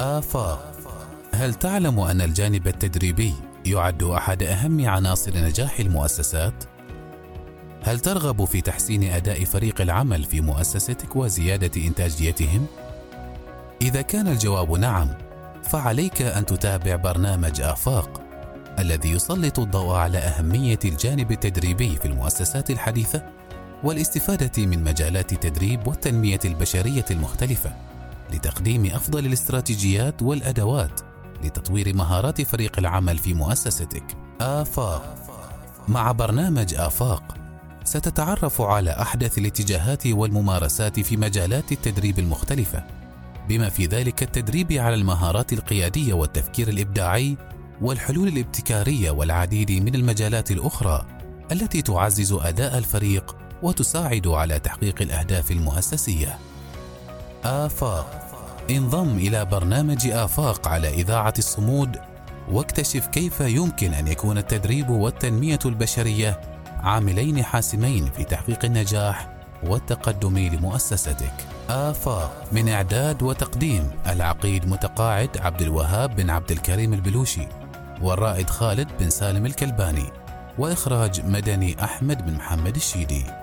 آفاق هل تعلم أن الجانب التدريبي يعد أحد أهم عناصر نجاح المؤسسات؟ هل ترغب في تحسين أداء فريق العمل في مؤسستك وزيادة إنتاجيتهم؟ إذا كان الجواب نعم، فعليك أن تتابع برنامج آفاق الذي يسلط الضوء على أهمية الجانب التدريبي في المؤسسات الحديثة والاستفادة من مجالات التدريب والتنمية البشرية المختلفة لتقديم أفضل الاستراتيجيات والأدوات لتطوير مهارات فريق العمل في مؤسستك. آفاق مع برنامج آفاق ستتعرف على أحدث الاتجاهات والممارسات في مجالات التدريب المختلفة بما في ذلك التدريب على المهارات القيادية والتفكير الإبداعي والحلول الابتكارية والعديد من المجالات الأخرى التي تعزز أداء الفريق وتساعد على تحقيق الأهداف المؤسسية. آفاق انضم إلى برنامج آفاق على إذاعة الصمود واكتشف كيف يمكن أن يكون التدريب والتنمية البشرية عاملين حاسمين في تحقيق النجاح والتقدم لمؤسستك. آفاق من إعداد وتقديم العقيد متقاعد عبد الوهاب بن عبد الكريم البلوشي والرائد خالد بن سالم الكلباني وإخراج مدني أحمد بن محمد الشيدي.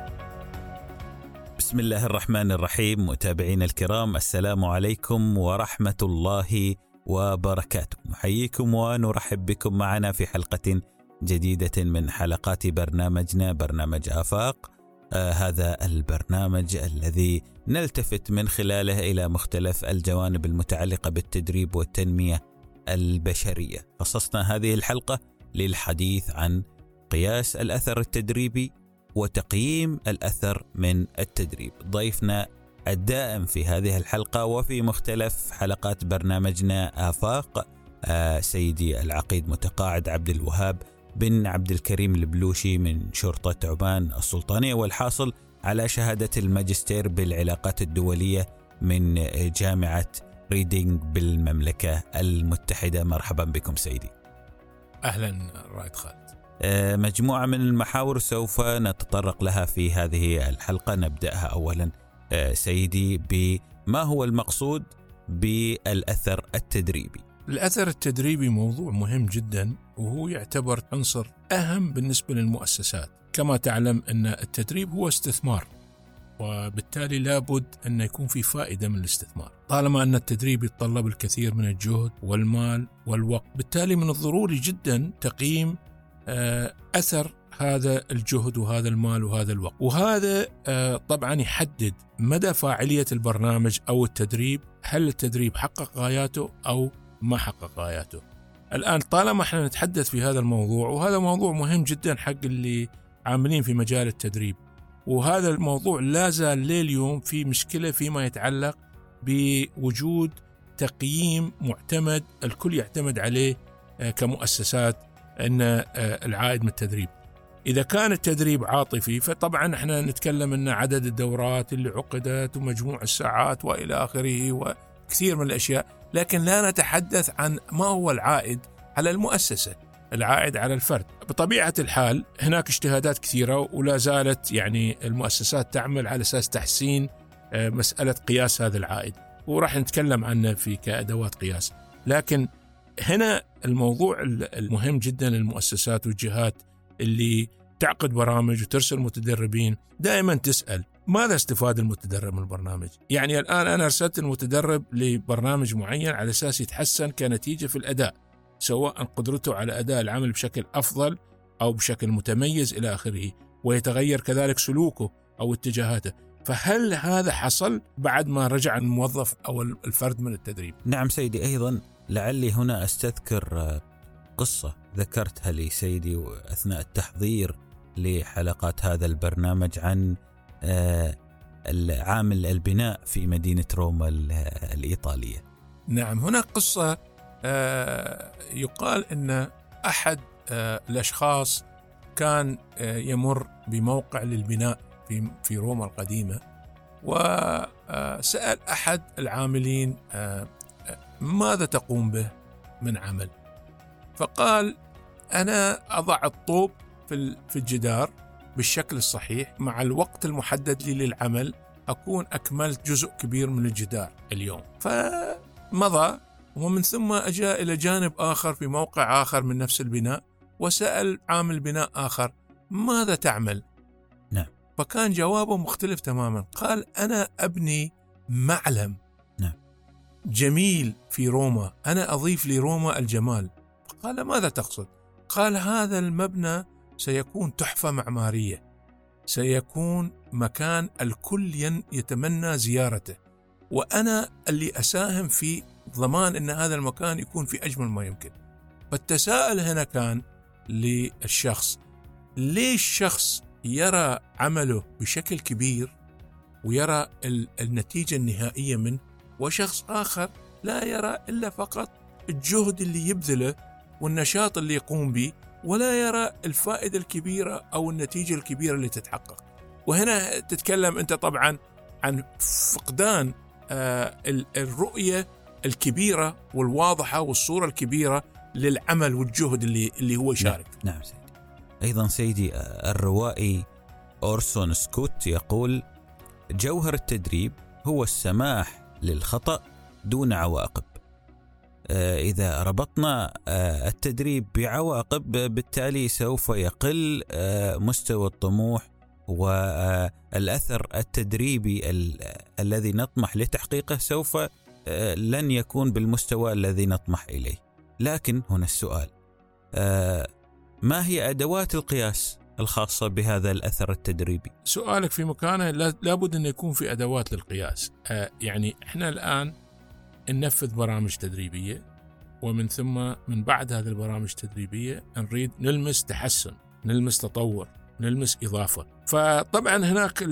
بسم الله الرحمن الرحيم متابعينا الكرام السلام عليكم ورحمة الله وبركاته. نحييكم ونرحب بكم معنا في حلقة جديدة من حلقات برنامجنا برنامج آفاق. آه هذا البرنامج الذي نلتفت من خلاله إلى مختلف الجوانب المتعلقة بالتدريب والتنمية البشرية. خصصنا هذه الحلقة للحديث عن قياس الأثر التدريبي وتقييم الأثر من التدريب. ضيفنا الدائم في هذه الحلقة وفي مختلف حلقات برنامجنا آفاق آه سيدي العقيد متقاعد عبد الوهاب بن عبد الكريم البلوشي من شرطة عمان السلطانية والحاصل على شهادة الماجستير بالعلاقات الدولية من جامعة ريدينج بالمملكة المتحدة. مرحبا بكم سيدي. أهلا رائد خالد مجموعة من المحاور سوف نتطرق لها في هذه الحلقة. نبدأها أولا سيدي بما هو المقصود بالأثر التدريبي. الأثر التدريبي موضوع مهم جدا وهو يعتبر عنصر أهم بالنسبة للمؤسسات. كما تعلم أن التدريب هو استثمار وبالتالي لابد أن يكون في فائدة من الاستثمار. طالما أن التدريب يتطلب الكثير من الجهد والمال والوقت بالتالي من الضروري جدا تقييم أثر هذا الجهد وهذا المال وهذا الوقت. وهذا طبعا يحدد مدى فاعلية البرنامج أو التدريب هل التدريب حقق غاياته أو ما حقق غاياته. الآن طالما إحنا نتحدث في هذا الموضوع وهذا موضوع مهم جدا حق اللي عاملين في مجال التدريب. وهذا الموضوع لا زال لليوم في مشكلة فيما يتعلق بوجود تقييم معتمد الكل يعتمد عليه كمؤسسات أن العائد من التدريب. إذا كان التدريب عاطفي فطبعا إحنا نتكلم أن عدد الدورات اللي عقدت ومجموع الساعات وإلى آخره وكثير من الأشياء لكن لا نتحدث عن ما هو العائد على المؤسسة العائد على الفرد. بطبيعة الحال هناك اجتهادات كثيرة ولا زالت يعني المؤسسات تعمل على أساس تحسين مسألة قياس هذا العائد. وراح نتكلم عنه في كأدوات قياس. لكن هنا الموضوع المهم جدا للمؤسسات والجهات اللي تعقد برامج وترسل متدربين دائما تسأل ماذا استفاد المتدرب من البرنامج؟ يعني الآن أنا أرسلت المتدرب لبرنامج معين على أساس يتحسن كنتيجة في الأداء سواء قدرته على أداء العمل بشكل أفضل أو بشكل متميز إلى آخره ويتغير كذلك سلوكه أو اتجاهاته فهل هذا حصل بعد ما رجع الموظف أو الفرد من التدريب؟ نعم سيدي أيضا لعلي هنا أستذكر قصة ذكرتها لي سيدي أثناء التحضير لحلقات هذا البرنامج عن عامل البناء في مدينة روما الإيطالية. نعم هناك قصة يقال أن أحد الأشخاص كان يمر بموقع للبناء في في روما القديمة وسأل أحد العاملين ماذا تقوم به من عمل فقال أنا أضع الطوب في في الجدار بالشكل الصحيح مع الوقت المحدد لي للعمل أكون أكملت جزء كبير من الجدار اليوم فمضى ومن ثم أجا إلى جانب آخر في موقع آخر من نفس البناء وسأل عامل بناء آخر ماذا تعمل؟ نعم. فكان جوابه مختلف تماما قال أنا أبني معلم. جميل في روما أنا أضيف لروما الجمال. قال ماذا تقصد؟ قال هذا المبنى سيكون تحفة معمارية. سيكون مكان الكل يتمنى زيارته. وأنا اللي أساهم في ضمان أن هذا المكان يكون في أجمل ما يمكن. فالتساؤل هنا كان للشخص ليش شخص يرى عمله بشكل كبير ويرى النتيجة النهائية منه؟ وشخص آخر لا يرى إلا فقط الجهد اللي يبذله والنشاط اللي يقوم به ولا يرى الفائدة الكبيرة أو النتيجة الكبيرة اللي تتحقق. وهنا تتكلم أنت طبعا عن فقدان آه، الرؤية الكبيرة والواضحة والصورة الكبيرة للعمل والجهد اللي اللي هو يشارك. نعم, نعم سيدي. أيضا سيدي الروائي أورسون سكوت يقول جوهر التدريب هو السماح للخطأ دون عواقب. آه، إذا ربطنا آه، التدريب بعواقب بالتالي سوف يقل آه، مستوى الطموح والأثر التدريبي الذي نطمح لتحقيقه سوف لن يكون بالمستوى الذي نطمح إليه. لكن هنا السؤال ما هي أدوات القياس؟ الخاصة بهذا الأثر التدريبي سؤالك في مكانه لابد أن يكون في أدوات للقياس يعني إحنا الآن ننفذ برامج تدريبية ومن ثم من بعد هذه البرامج التدريبية نريد نلمس تحسن، نلمس تطور، نلمس إضافة. فطبعا هناك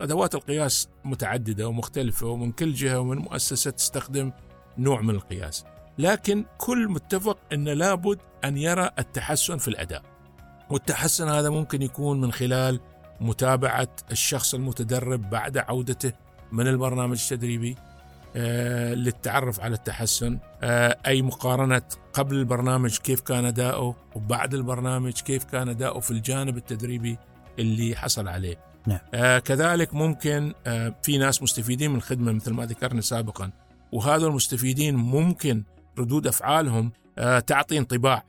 أدوات القياس متعددة ومختلفة ومن كل جهة ومن مؤسسة تستخدم نوع من القياس. لكن كل متفق أن لابد أن يرى التحسن في الأداء. والتحسن هذا ممكن يكون من خلال متابعة الشخص المتدرب بعد عودته من البرنامج التدريبي آه، للتعرف على التحسن آه، أي مقارنة قبل البرنامج كيف كان أداؤه وبعد البرنامج كيف كان أداؤه في الجانب التدريبي اللي حصل عليه نعم. آه كذلك ممكن في ناس مستفيدين من الخدمة مثل ما ذكرنا سابقا وهذول المستفيدين ممكن ردود أفعالهم تعطي انطباع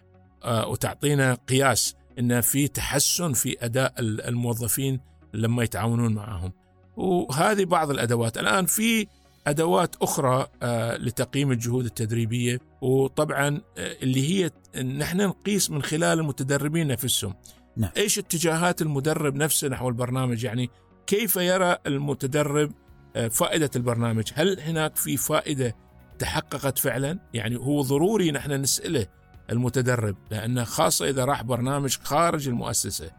وتعطينا قياس أن في تحسن في أداء الموظفين لما يتعاونون معهم. وهذه بعض الأدوات. الآن في أدوات أخرى آه، لتقييم الجهود التدريبية. وطبعا آه، اللي هي نحن نقيس من خلال المتدربين نفسهم. نعم. إيش اتجاهات المدرب نفسه نحو البرنامج؟ يعني كيف يرى المتدرب آه، فائدة البرنامج؟ هل هناك في فائدة تحققت فعلا؟ يعني هو ضروري نحن نسأله المتدرب لأنه خاصة إذا راح برنامج خارج المؤسسة.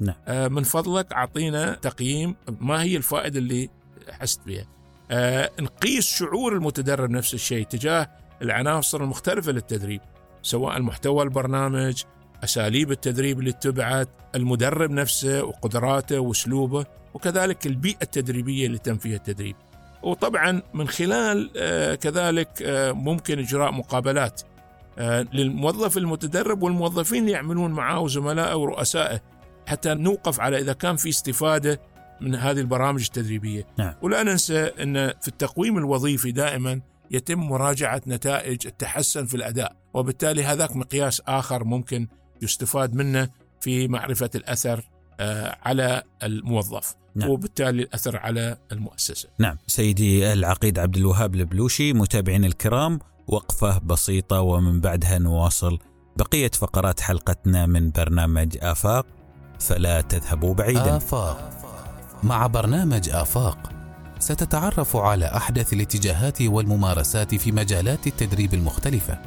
نعم. من فضلك أعطينا تقييم ما هي الفائدة اللي حست بها آه نقيس شعور المتدرب نفس الشيء تجاه العناصر المختلفة للتدريب سواء محتوى البرنامج أساليب التدريب اللي اتبعت المدرب نفسه وقدراته وأسلوبه وكذلك البيئة التدريبية اللي تم فيها التدريب. وطبعا من خلال آه كذلك آه ممكن إجراء مقابلات. آه للموظف المتدرب والموظفين اللي يعملون معه وزملائه ورؤسائه حتى نوقف على إذا كان في استفادة من هذه البرامج التدريبية نعم. ولا ننسى أن في التقويم الوظيفي دائما يتم مراجعة نتائج التحسن في الأداء وبالتالي هذاك مقياس آخر ممكن يستفاد منه في معرفة الأثر آه، على الموظف نعم. وبالتالي الأثر على المؤسسة. نعم سيدي العقيد عبد الوهاب البلوشي متابعين الكرام وقفة بسيطة ومن بعدها نواصل بقية فقرات حلقتنا من برنامج آفاق فلا تذهبوا بعيدا. آفاق مع برنامج آفاق ستتعرف على أحدث الاتجاهات والممارسات في مجالات التدريب المختلفة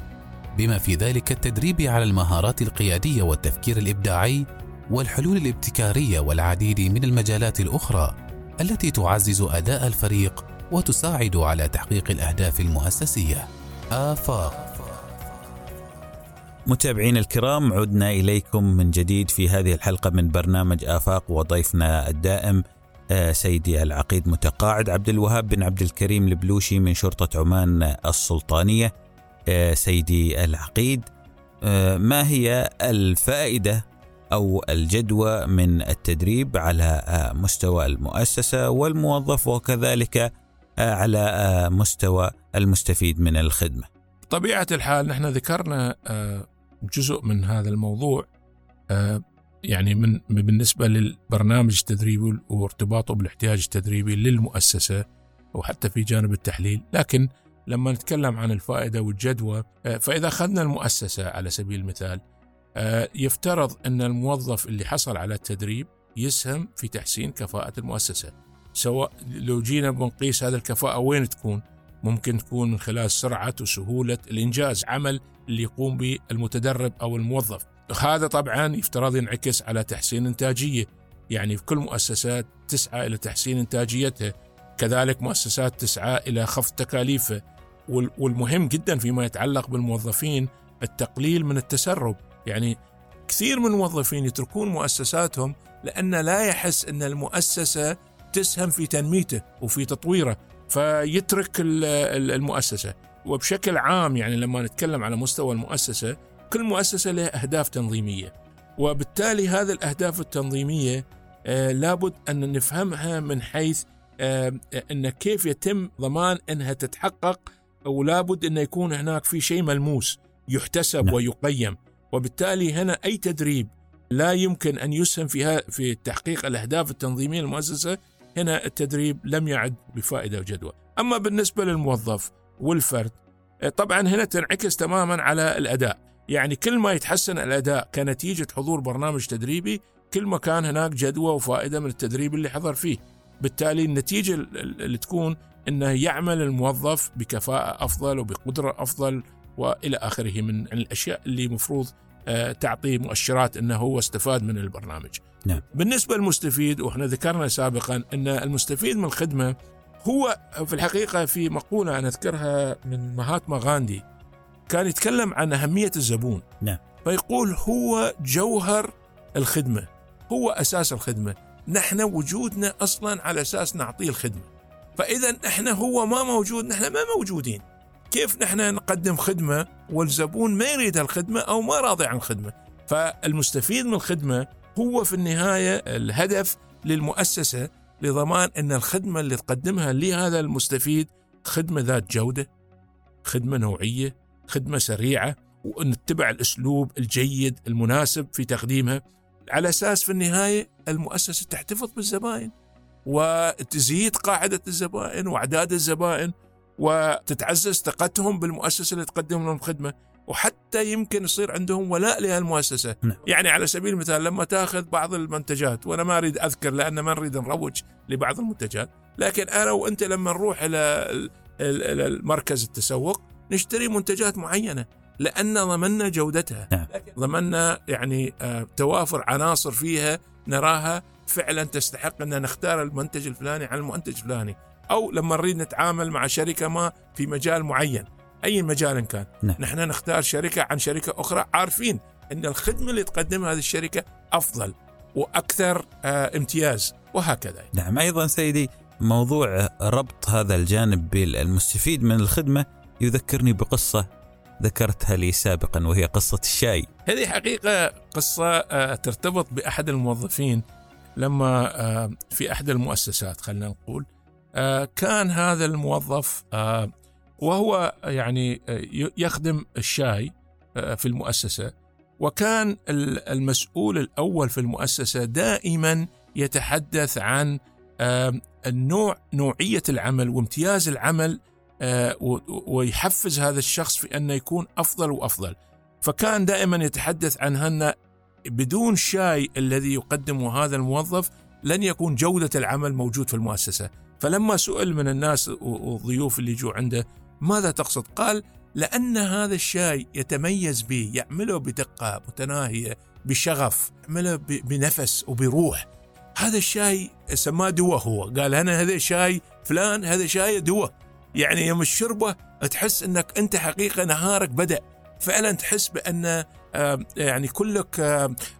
بما في ذلك التدريب على المهارات القيادية والتفكير الإبداعي والحلول الابتكارية والعديد من المجالات الأخرى التي تعزز أداء الفريق وتساعد على تحقيق الأهداف المؤسسية. آفاق متابعين الكرام عدنا إليكم من جديد في هذه الحلقة من برنامج آفاق وضيفنا الدائم آه، سيدي العقيد متقاعد عبد الوهاب بن عبد الكريم البلوشي من شرطة عمان السلطانية آه، سيدي العقيد آه، ما هي الفائدة أو الجدوى من التدريب على مستوى المؤسسة والموظف وكذلك على مستوى المستفيد من الخدمة. بطبيعة الحال نحن ذكرنا آه، جزء من هذا الموضوع آه، يعني من بالنسبة للبرنامج التدريبي وارتباطه بالاحتياج التدريبي للمؤسسة وحتى في جانب التحليل لكن لما نتكلم عن الفائدة والجدوى آه، فإذا أخذنا المؤسسة على سبيل المثال يفترض أن الموظف اللي حصل على التدريب يسهم في تحسين كفاءة المؤسسة. سواء لو جينا بنقيس هذه الكفاءة وين تكون؟ ممكن تكون من خلال سرعة وسهولة الإنجاز عمل اللي يقوم به المتدرب أو الموظف. هذا طبعا يفترض ينعكس على تحسين إنتاجية. يعني في كل مؤسسات تسعى إلى تحسين إنتاجيتها. كذلك مؤسسات تسعى إلى خفض تكاليفها. والمهم جدا فيما يتعلق بالموظفين التقليل من التسرب. يعني كثير من الموظفين يتركون مؤسساتهم لأن لا يحس أن المؤسسة تسهم في تنميته وفي تطويره فيترك المؤسسة. وبشكل عام يعني لما نتكلم على مستوى المؤسسة كل مؤسسة لها أهداف تنظيمية. وبالتالي هذه الأهداف التنظيمية آه لابد أن نفهمها من حيث آه أن كيف يتم ضمان أنها تتحقق ولابد أن يكون هناك في شيء ملموس يحتسب نعم. ويقيم. وبالتالي هنا أي تدريب لا يمكن أن يسهم في في تحقيق الأهداف التنظيمية للمؤسسة هنا التدريب لم يعد بفائدة وجدوى. أما بالنسبة للموظف والفرد آه، طبعا هنا تنعكس تماما على الأداء. يعني كل ما يتحسن الأداء كنتيجة حضور برنامج تدريبي كل ما كان هناك جدوى وفائدة من التدريب اللي حضر فيه. بالتالي النتيجة اللي تكون أنه يعمل الموظف بكفاءة أفضل وبقدرة أفضل وإلى آخره من الأشياء اللي مفروض آه، تعطي مؤشرات أنه هو استفاد من البرنامج. نعم. بالنسبة للمستفيد وإحنا ذكرنا سابقا أن المستفيد من الخدمة هو في الحقيقة في مقولة أنا أذكرها من مهاتما غاندي كان يتكلم عن أهمية الزبون. نعم. فيقول هو جوهر الخدمة هو أساس الخدمة. نحن وجودنا أصلا على أساس نعطيه الخدمة. فإذا إحنا هو ما موجود نحن ما موجودين. كيف نحن نقدم خدمة والزبون ما يريد الخدمة أو ما راضي عن الخدمة. فالمستفيد من الخدمة هو في النهاية الهدف للمؤسسة لضمان أن الخدمة اللي تقدمها لهذا المستفيد خدمة ذات جودة خدمة نوعية خدمة سريعة ونتبع الأسلوب الجيد المناسب في تقديمها. على أساس في النهاية المؤسسة تحتفظ بالزبائن وتزيد قاعدة الزبائن وأعداد الزبائن وتتعزز ثقتهم بالمؤسسة اللي تقدم لهم خدمة وحتى يمكن يصير عندهم ولاء لهالمؤسسة نعم. يعني على سبيل المثال لما تأخذ بعض المنتجات وأنا ما أريد أذكر لأن ما نريد نروج لبعض المنتجات لكن أنا وأنت لما نروح إلى المركز التسوق نشتري منتجات معينة لأن ضمننا جودتها نعم. ضمننا يعني آه، توافر عناصر فيها نراها فعلا تستحق ان نختار المنتج الفلاني عن المنتج الفلاني أو لما نريد نتعامل مع شركة ما في مجال معين أي مجال كان نعم. نحن نختار شركة عن شركة أخرى عارفين إن الخدمة اللي تقدمها هذه الشركة أفضل وأكثر آه امتياز وهكذا نعم أيضا سيدي موضوع ربط هذا الجانب بالمستفيد من الخدمة يذكرني بقصة ذكرتها لي سابقا وهي قصة الشاي. هذه حقيقة قصة آه ترتبط بأحد الموظفين لما آه في أحد المؤسسات خلينا نقول كان هذا الموظف آه وهو يعني آه، يخدم الشاي آه، في المؤسسة وكان المسؤول الأول في المؤسسة دائما يتحدث عن النوع نوعية العمل وامتياز العمل آه، ويحفز هذا الشخص في انه يكون أفضل وأفضل. فكان دائما يتحدث عن ان بدون شاي الذي يقدمه هذا الموظف لن يكون جودة العمل موجود في المؤسسة. فلما سئل من الناس والضيوف اللي جو عنده ماذا تقصد؟ قال لأن هذا الشاي يتميز به يعمله بدقة متناهية بشغف يعمله بنفس وبروح. هذا الشاي سماه دواء هو. قال أنا هذا شاي فلان هذا شاي دواء. يعني يوم الشربة تحس أنك أنت حقيقة نهارك بدأ. فعلا تحس بأن يعني كلك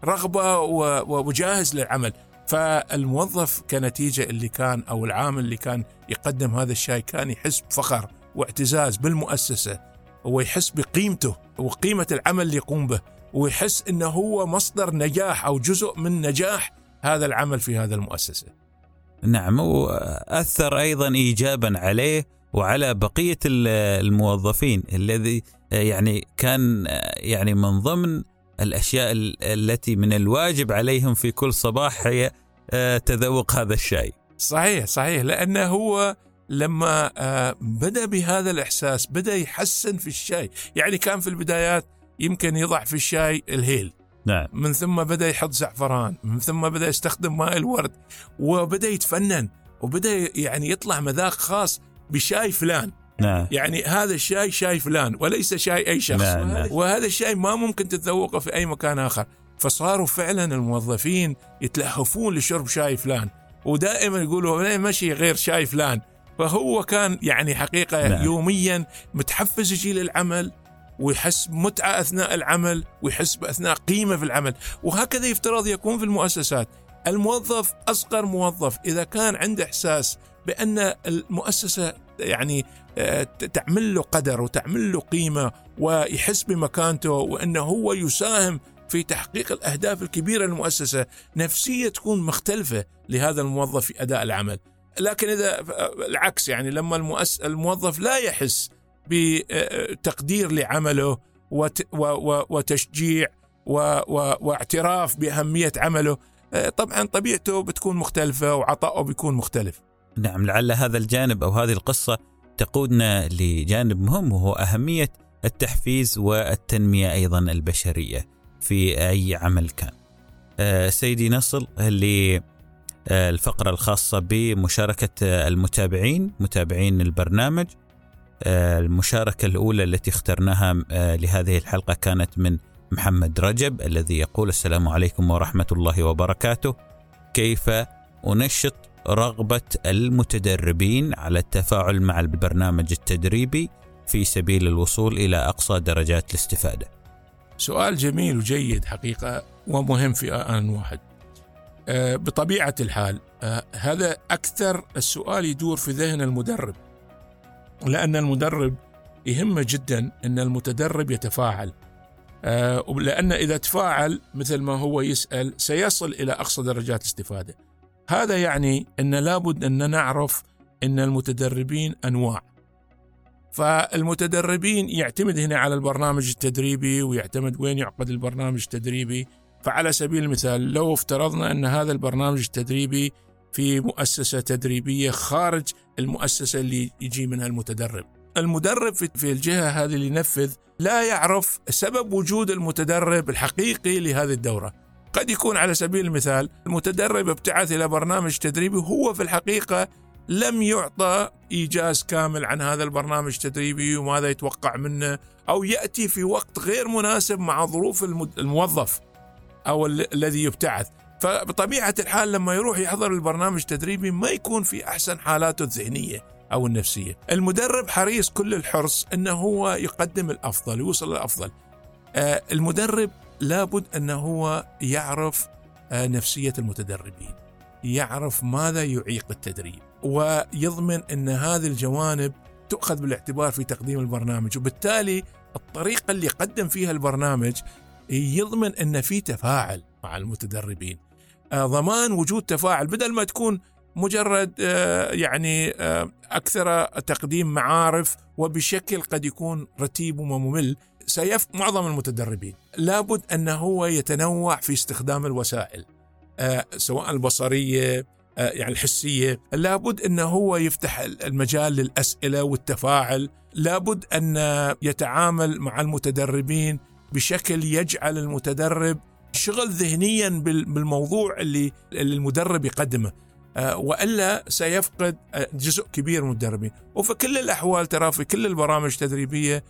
رغبة وجاهز للعمل. فالموظف كنتيجة اللي كان أو العامل اللي كان يقدم هذا الشاي كان يحس بفخر واعتزاز بالمؤسسة ويحس بقيمته وقيمة العمل اللي يقوم به ويحس إنه هو مصدر نجاح أو جزء من نجاح هذا العمل في هذا المؤسسة. نعم وأثر أيضا ايجابا عليه وعلى بقية الموظفين الذي يعني كان يعني من ضمن الأشياء التي من الواجب عليهم في كل صباح هي تذوق هذا الشاي. صحيح صحيح. لأنه هو لما بدأ بهذا الإحساس بدأ يحسن في الشاي، يعني كان في البدايات يمكن يضع في الشاي الهيل. نعم. من ثم بدأ يحط زعفران من ثم بدأ يستخدم ماء الورد وبدأ يتفنن وبدأ يعني يطلع مذاق خاص بشاي فلان. نعم. يعني هذا الشاي شاي فلان وليس شاي أي شخص. نعم، نعم. وهذا الشاي ما ممكن تتذوقه في أي مكان آخر. فصاروا فعلا الموظفين يتلهفون لشرب شاي فلان ودائما يقولوا لا مشي غير شاي فلان. فهو كان يعني حقيقة نعم. يوميا متحفز يجي للعمل ويحس بمتعه أثناء العمل ويحس بأثناء قيمة في العمل. وهكذا يفترض يكون في المؤسسات. الموظف أصغر موظف إذا كان عنده إحساس بأن المؤسسة يعني آه، تعمل له قدر وتعمل له قيمة ويحس بمكانته وأنه هو يساهم في تحقيق الأهداف الكبيرة للمؤسسة، نفسية تكون مختلفة لهذا الموظف في أداء العمل. لكن إذا آه، العكس يعني لما المؤس الموظف لا يحس بتقدير لعمله وتشجيع واعتراف بأهمية عمله آه، طبعا طبيعته بتكون مختلفة وعطائه بيكون مختلف. نعم لعل هذا الجانب أو هذه القصة تقودنا لجانب مهم وهو أهمية التحفيز والتنمية أيضا البشرية في أي عمل كان. آه، سيدي نصل للفقره الخاصة بمشاركة المتابعين متابعين البرنامج آه، المشاركة الأولى التي اخترناها آه، لهذه الحلقة كانت من محمد رجب الذي يقول السلام عليكم ورحمة الله وبركاته كيف أنشط رغبة المتدربين على التفاعل مع البرنامج التدريبي في سبيل الوصول إلى أقصى درجات الاستفادة. سؤال جميل وجيد حقيقة ومهم في آن واحد. آه، بطبيعة الحال هذا أكثر السؤال يدور في ذهن المدرب. لأن المدرب يهمه جدا أن المتدرب يتفاعل. آه، لأن إذا تفاعل مثل ما هو يسأل سيصل إلى أقصى درجات الاستفادة. هذا يعني أن لابد أن نعرف أن المتدربين أنواع. فالمتدربين يعتمد هنا على البرنامج التدريبي ويعتمد وين يعقد البرنامج التدريبي. فعلى سبيل المثال لو افترضنا أن هذا البرنامج التدريبي في مؤسسة تدريبية خارج المؤسسة اللي يجي منها المتدرب. المدرب في الجهة هذه اللي ينفذ لا يعرف سبب وجود المتدرب الحقيقي لهذه الدورة. قد يكون على سبيل المثال المتدرب ابتعث إلى برنامج تدريبي هو في الحقيقة لم يعطى إيجاز كامل عن هذا البرنامج التدريبي وماذا يتوقع منه أو يأتي في وقت غير مناسب مع ظروف الموظف أو الذي يبتعث. فبطبيعة الحال لما يروح يحضر البرنامج التدريبي ما يكون في أحسن حالاته الذهنية أو النفسية. المدرب حريص كل الحرص أنه هو يقدم الأفضل يوصل للأفضل. آه المدرب لابد أنه هو يعرف آه نفسية المتدربين يعرف ماذا يعيق التدريب ويضمن أن هذه الجوانب تؤخذ بالاعتبار في تقديم البرنامج وبالتالي الطريقة اللي يقدم فيها البرنامج يضمن أن في تفاعل مع المتدربين. آه، ضمان وجود تفاعل بدل ما تكون مجرد آه، يعني أكثر تقديم معارف وبشكل قد يكون رتيب وممل سيف معظم المتدربين. لابد أنه هو يتنوع في استخدام الوسائل. سواء البصرية يعني الحسية. لابد أنه هو يفتح المجال للأسئلة والتفاعل. لابد أن يتعامل مع المتدربين بشكل يجعل المتدرب شغل ذهنيا بالموضوع اللي, المدرب يقدمه. آه، وإلا سيفقد آه، جزء كبير من المدربين. وفي كل الأحوال ترى في كل البرامج التدريبية آه،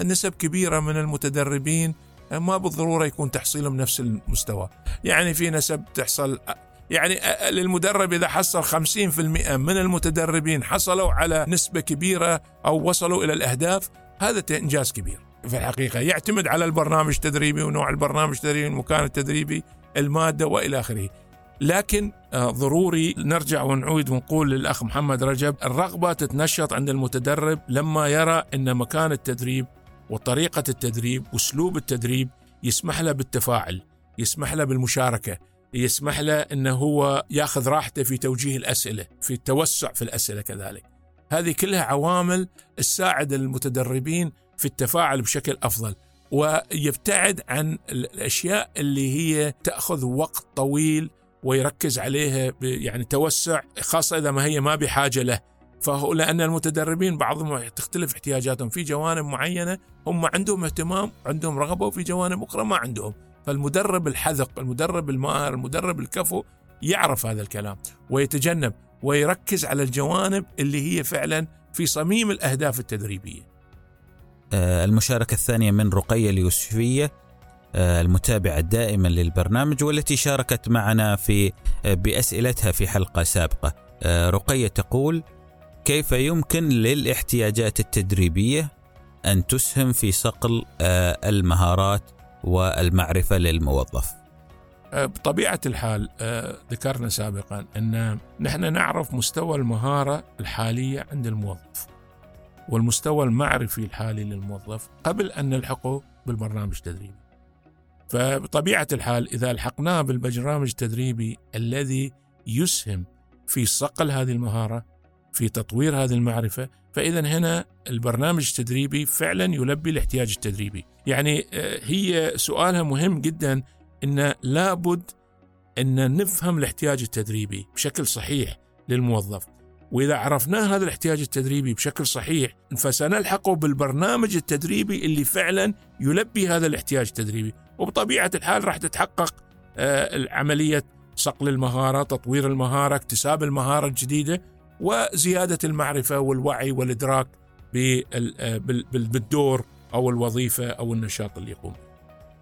نسب كبيرة من المتدربين ما بالضرورة يكون تحصيلهم نفس المستوى. يعني في نسب تحصل يعني للمدرب إذا حصل 50% من المتدربين حصلوا على نسبة كبيرة أو وصلوا إلى الأهداف هذا انجاز كبير. في الحقيقة يعتمد على البرنامج التدريبي ونوع البرنامج التدريبي المكان التدريبي المادة وإلى آخره. لكن آه، ضروري نرجع ونعود ونقول للأخ محمد رجب الرغبة تتنشط عند المتدرب لما يرى أن مكان التدريب وطريقة التدريب واسلوب التدريب يسمح له بالتفاعل يسمح له بالمشاركة يسمح له أنه هو ياخذ راحته في توجيه الأسئلة في التوسع في الأسئلة كذلك. هذه كلها عوامل تساعد المتدربين في التفاعل بشكل أفضل ويبتعد عن الأشياء اللي هي تأخذ وقت طويل ويركز عليها يعني توسع خاصة إذا ما هي ما بحاجة له. فهو لأن المتدربين بعضهم تختلف احتياجاتهم. في جوانب معينة هم عندهم اهتمام عندهم رغبة وفي جوانب أخرى ما عندهم. فالمدرب الحذق المدرب المآهر المدرب الكفو يعرف هذا الكلام ويتجنب ويركز على الجوانب اللي هي فعلا في صميم الأهداف التدريبية. آه، المشاركة الثانية من رقية اليوسفية آه، المتابعة دائما للبرنامج والتي شاركت معنا في آه، بأسئلتها في حلقة سابقة. رقية تقول كيف يمكن للاحتياجات التدريبية أن تسهم في صقل المهارات والمعرفة للموظف؟ بطبيعة الحال ذكرنا سابقا أن نحن نعرف مستوى المهارة الحالية عند الموظف والمستوى المعرفي الحالي للموظف قبل أن نلحقه بالبرنامج التدريبي. فبطبيعة الحال إذا الحقناه بالبرنامج التدريبي الذي يسهم في صقل هذه المهارة في تطوير هذه المعرفة فإذا هنا البرنامج التدريبي فعلا يلبي الاحتياج التدريبي. يعني آه، هي سؤالها مهم جدا أن لابد أن نفهم الاحتياج التدريبي بشكل صحيح للموظف. وإذا عرفنا هذا الاحتياج التدريبي بشكل صحيح فسنلحقه بالبرنامج التدريبي اللي فعلا يلبي هذا الاحتياج التدريبي. وبطبيعة الحال راح تتحقق آه، عملية صقل المهارة، تطوير المهارة، اكتساب المهارة الجديدة وزيادة المعرفة والوعي والإدراك آه، بالدور أو الوظيفة أو النشاط اللي يقوم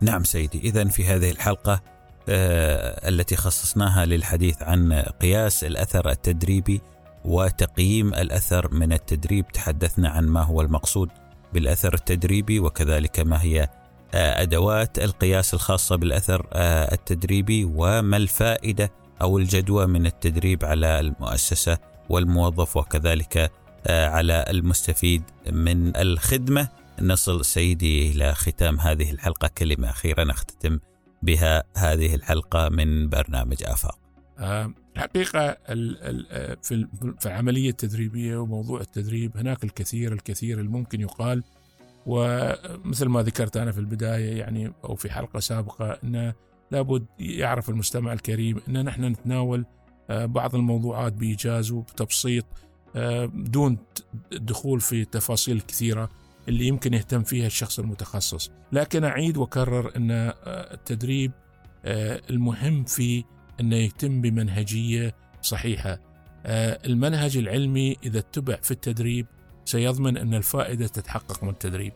نعم سيدي، اذا في هذه الحلقة آه، التي خصصناها للحديث عن قياس الأثر التدريبي وتقييم الأثر من التدريب تحدثنا عن ما هو المقصود بالأثر التدريبي وكذلك ما هي آه، أدوات القياس الخاصة بالأثر التدريبي وما الفائدة أو الجدوى من التدريب على المؤسسة والموظف وكذلك آه، على المستفيد من الخدمة. نصل سيدي إلى ختام هذه الحلقة. كلمة أخيرة نختتم بها هذه الحلقة من برنامج آفاق. الحقيقة في العملية التدريبية وموضوع التدريب هناك الكثير الكثير الممكن يقال. ومثل ما ذكرت أنا في البداية يعني أو في حلقة سابقة أن لابد يعرف المستمع الكريم أن نحن نتناول آه، بعض الموضوعات بإيجاز وبتبسيط آه، بدون الدخول في التفاصيل الكثيرة اللي يمكن يهتم فيها الشخص المتخصص. لكن أعيد وأكرر أن آه، التدريب المهم في أنه يتم بمنهجية صحيحة. آه، المنهج العلمي إذا اتبع في التدريب سيضمن أن الفائدة تتحقق من التدريب.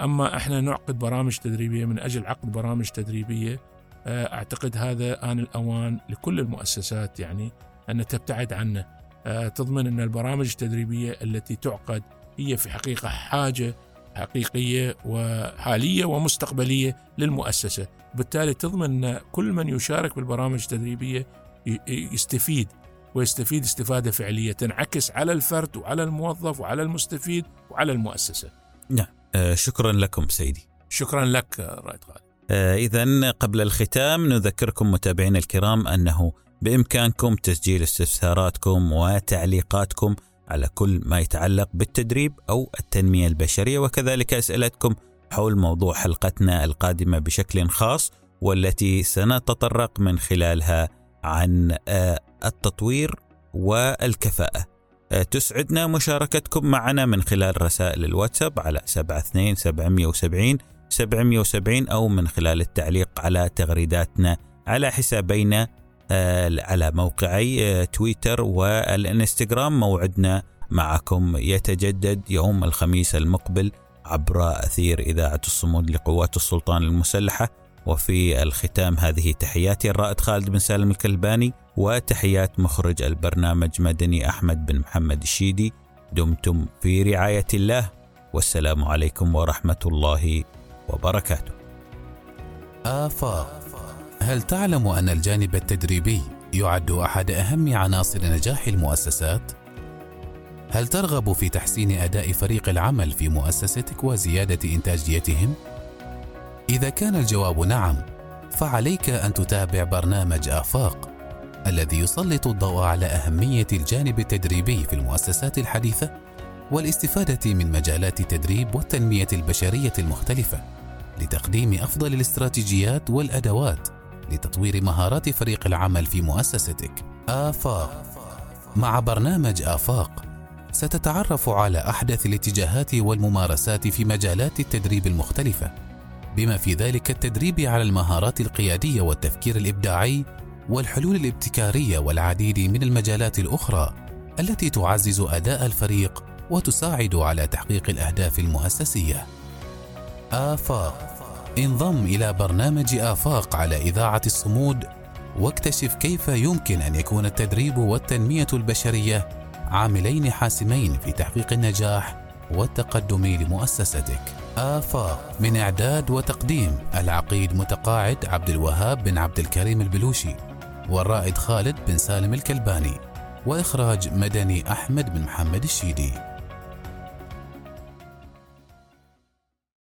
أما إحنا نعقد برامج تدريبية من أجل عقد برامج تدريبية آه، أعتقد هذا آن الأوان لكل المؤسسات يعني أن تبتعد عنه. آه، تضمن أن البرامج التدريبية التي تعقد هي في حقيقة حاجة حقيقية وحالية ومستقبلية للمؤسسة. بالتالي تضمن أن كل من يشارك بالبرامج التدريبية يستفيد ويستفيد استفادة فعلية تنعكس على الفرد وعلى الموظف وعلى المستفيد وعلى المؤسسة. نعم. آه شكرا لكم سيدي. شكرا لك رائد خالد إذا قبل الختام نذكركم متابعينا الكرام أنه بإمكانكم تسجيل استفساراتكم وتعليقاتكم على كل ما يتعلق بالتدريب أو التنمية البشرية وكذلك أسئلتكم حول موضوع حلقتنا القادمة بشكل خاص والتي سنتطرق من خلالها عن آه، التطوير والكفاءة. آه، تسعدنا مشاركتكم معنا من خلال رسائل الواتساب على 72 770 770 أو من خلال التعليق على تغريداتنا على حسابينا آه، على موقعي تويتر والإنستغرام. موعدنا معكم يتجدد يوم الخميس المقبل عبر أثير إذاعة الصمود لقوات السلطان المسلحة. وفي الختام هذه تحياتي الرائد خالد بن سالم الكلباني وتحيات مخرج البرنامج مدني أحمد بن محمد الشيدي. دمتم في رعاية الله. والسلام عليكم ورحمة الله وبركاته. آفاق هل تعلم أن الجانب التدريبي يعد أحد أهم عناصر نجاح المؤسسات؟ هل ترغب في تحسين أداء فريق العمل في مؤسستك وزيادة إنتاجيتهم؟ إذا كان الجواب نعم فعليك أن تتابع برنامج آفاق الذي يسلط الضوء على أهمية الجانب التدريبي في المؤسسات الحديثة والاستفادة من مجالات التدريب والتنمية البشرية المختلفة. لتقديم أفضل الاستراتيجيات والأدوات لتطوير مهارات فريق العمل في مؤسستك. آفاق مع برنامج آفاق ستتعرف على أحدث الاتجاهات والممارسات في مجالات التدريب المختلفة بما في ذلك التدريب على المهارات القيادية والتفكير الإبداعي والحلول الابتكارية والعديد من المجالات الأخرى التي تعزز أداء الفريق وتساعد على تحقيق الأهداف المؤسسية. آفاق انضم إلى برنامج آفاق على إذاعة الصمود واكتشف كيف يمكن أن يكون التدريب والتنمية البشرية عاملين حاسمين في تحقيق النجاح والتقدم لمؤسستك. آفاق من إعداد وتقديم العقيد متقاعد عبد الوهاب بن عبد الكريم البلوشي والرائد خالد بن سالم الكلباني وإخراج مدني أحمد بن محمد الشيدي